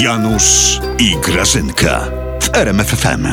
Janusz i Grażynka w RMFFM.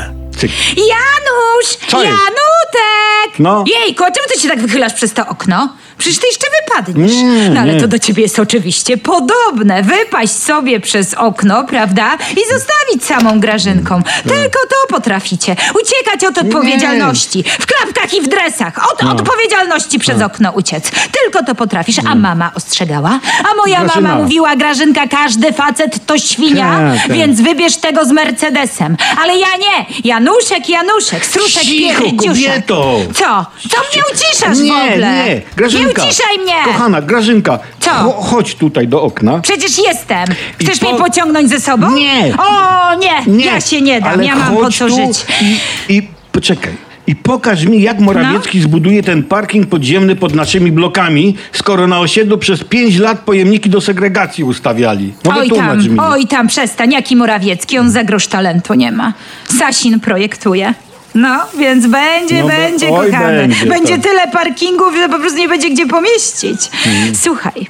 Janusz! Co jest? Janutek! No. Jejku, a czemu ty się tak wychylasz przez to okno? Przecież ty jeszcze wypadniesz. Nie, no ale nie. to do ciebie jest oczywiście podobne. Wypaść sobie przez okno, prawda? I zostawić samą Grażynką. Tylko to potraficie. Uciekać od odpowiedzialności. W klapkach i w dresach. Od No. odpowiedzialności przez okno uciec. Tylko to potrafisz. A mama ostrzegała? A moja Grażyna. mama mówiła, Grażynka, każdy facet to świnia, Tak, tak. więc wybierz tego z Mercedesem. Ale ja nie. Januszek, Januszek, struszek Cicho, pierdziuszek. kobieto! Co? Co mnie uciszasz w Nie, ogóle? nie, Grażynka. Nie uciszaj mnie! Kochana, Grażynka. Co? cho- Chodź tutaj do okna. Przecież jestem. Chcesz po- mnie pociągnąć ze sobą? Nie. O, nie. Ja się nie dam. ale ja mam po co żyć. I, I poczekaj. I pokaż mi, jak Morawiecki No. zbuduje ten parking podziemny pod naszymi blokami, skoro na osiedlu przez pięć lat pojemniki do segregacji ustawiali. No Oj tam, mi. oj tam, przestań. Jaki Morawiecki? On za grosz talentu nie ma. Sasin projektuje. No, więc będzie, No be- będzie, oj, kochany. będzie, Będzie tak. tyle parkingów, że po prostu nie będzie gdzie pomieścić. Mhm. Słuchaj,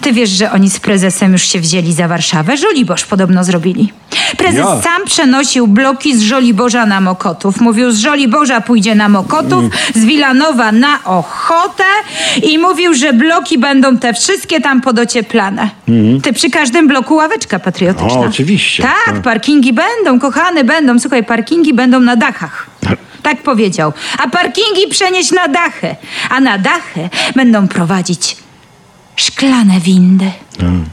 ty wiesz, że oni z prezesem już się wzięli za Warszawę? Żoliborz podobno zrobili. Prezes Ja. sam przenosił bloki z Żoliborza na Mokotów. Mówił, z Żoliborza pójdzie na Mokotów, Mm. z Wilanowa na Ochotę i mówił, że bloki będą te wszystkie tam podocieplane. Ty przy każdym bloku ławeczka patriotyczna. O, oczywiście. Tak, Tak. parkingi będą, kochane będą. Słuchaj, parkingi będą na dachach. Tak. Powiedział. A parkingi przenieść na dachy. A na dachy będą prowadzić szklane windy.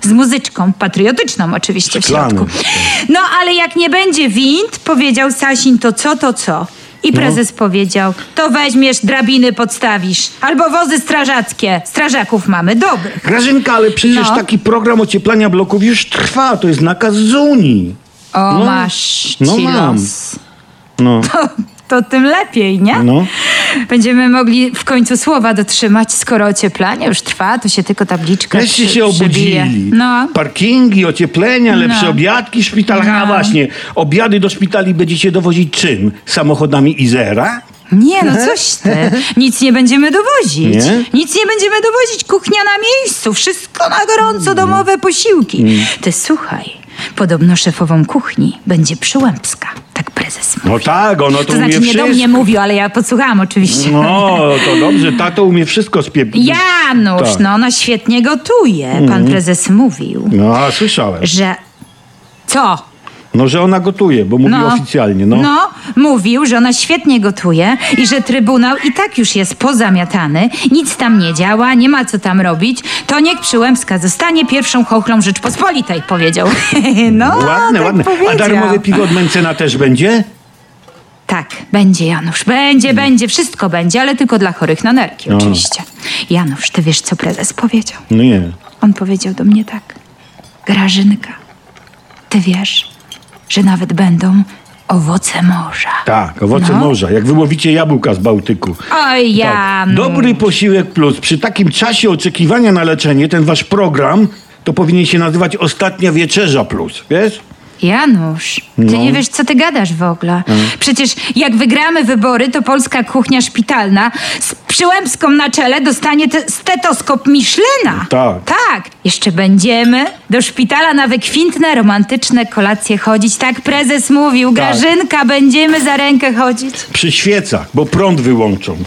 Z muzyczką, patriotyczną oczywiście w środku. No ale jak nie będzie wind, powiedział Sasin, to co, to co? I prezes powiedział, to weźmiesz, drabiny podstawisz. Albo wozy strażackie. Strażaków mamy dobrych. Grażynka, ale przecież No. taki program ocieplania bloków już trwa. To jest nakaz z Unii. O, No. masz No ci mam. los. No. To, tym lepiej, nie? No. Będziemy mogli w końcu słowa dotrzymać, skoro ocieplanie już trwa, to się tylko tabliczka Wreszcie przy- się obudzili. No. Parkingi, ocieplenia, lepsze No. obiadki w szpitalach. A właśnie, obiady do szpitali będziecie dowozić czym? Samochodami Izera? Nie, no coś ty. Nic nie będziemy dowozić. Nie? Nic nie będziemy dowozić. Kuchnia na miejscu. Wszystko na gorąco, domowe posiłki. Mm. Ty słuchaj, podobno szefową kuchni będzie Przyłębska. Prezes mówi. No tak, ono to, To umie znaczy nie wszystko. do mnie mówił, ale ja podsłuchałam oczywiście. No, to dobrze, tato umie wszystko spieprzyć. Janusz, Tak. no ona świetnie gotuje. Pan prezes mówił, No, a słyszałem. że... Co? No, że ona gotuje, bo mówi oficjalnie, no. Mówił, że ona świetnie gotuje i że Trybunał i tak już jest pozamiatany, nic tam nie działa, nie ma co tam robić, to niech Przyłębska zostanie pierwszą chochlą Rzeczpospolitej, powiedział. no, Ładne, tak ładne. Powiedział. A darmowe piwo od Mencena też będzie? Tak, będzie Janusz, będzie, będzie, wszystko będzie, ale tylko dla chorych na nerki No. oczywiście. Janusz, ty wiesz, co prezes powiedział? No nie. On powiedział do mnie tak. Grażynka, ty wiesz, że nawet będą owoce morza. Tak, owoce No. morza. Jak wyłowicie jabłka z Bałtyku. Oj, Tak. Janusz. Dobry posiłek plus. Przy takim czasie oczekiwania na leczenie, ten wasz program, to powinien się nazywać Ostatnia Wieczerza Plus, wiesz? Janusz, ty No. nie wiesz, co ty gadasz w ogóle. Przecież jak wygramy wybory, to polska kuchnia szpitalna z przyłębską na czele dostanie te stetoskop Michelina. Tak. Tak. Jeszcze będziemy do szpitala na wykwintne, romantyczne kolacje chodzić. Tak prezes mówił. Grażynka, będziemy za rękę chodzić. Przy świecach, bo prąd wyłączą.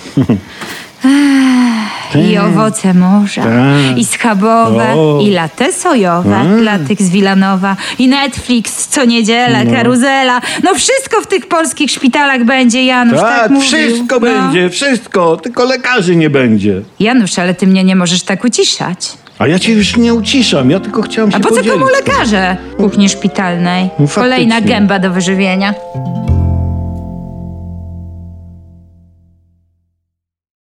I owoce morza, Tak. i schabowe, O. i latte sojowe dla tych z Wilanowa, i Netflix co niedzielę, karuzela. No wszystko w tych polskich szpitalach będzie, Janusz, tak, tak, mówił. wszystko No. będzie, wszystko. Tylko lekarzy nie będzie. Janusz, ale ty mnie nie możesz tak uciszać. A ja cię już nie uciszam, ja tylko chciałam się A po co podzielić. komu lekarze kuchni szpitalnej? No faktycznie. Kolejna gęba do wyżywienia.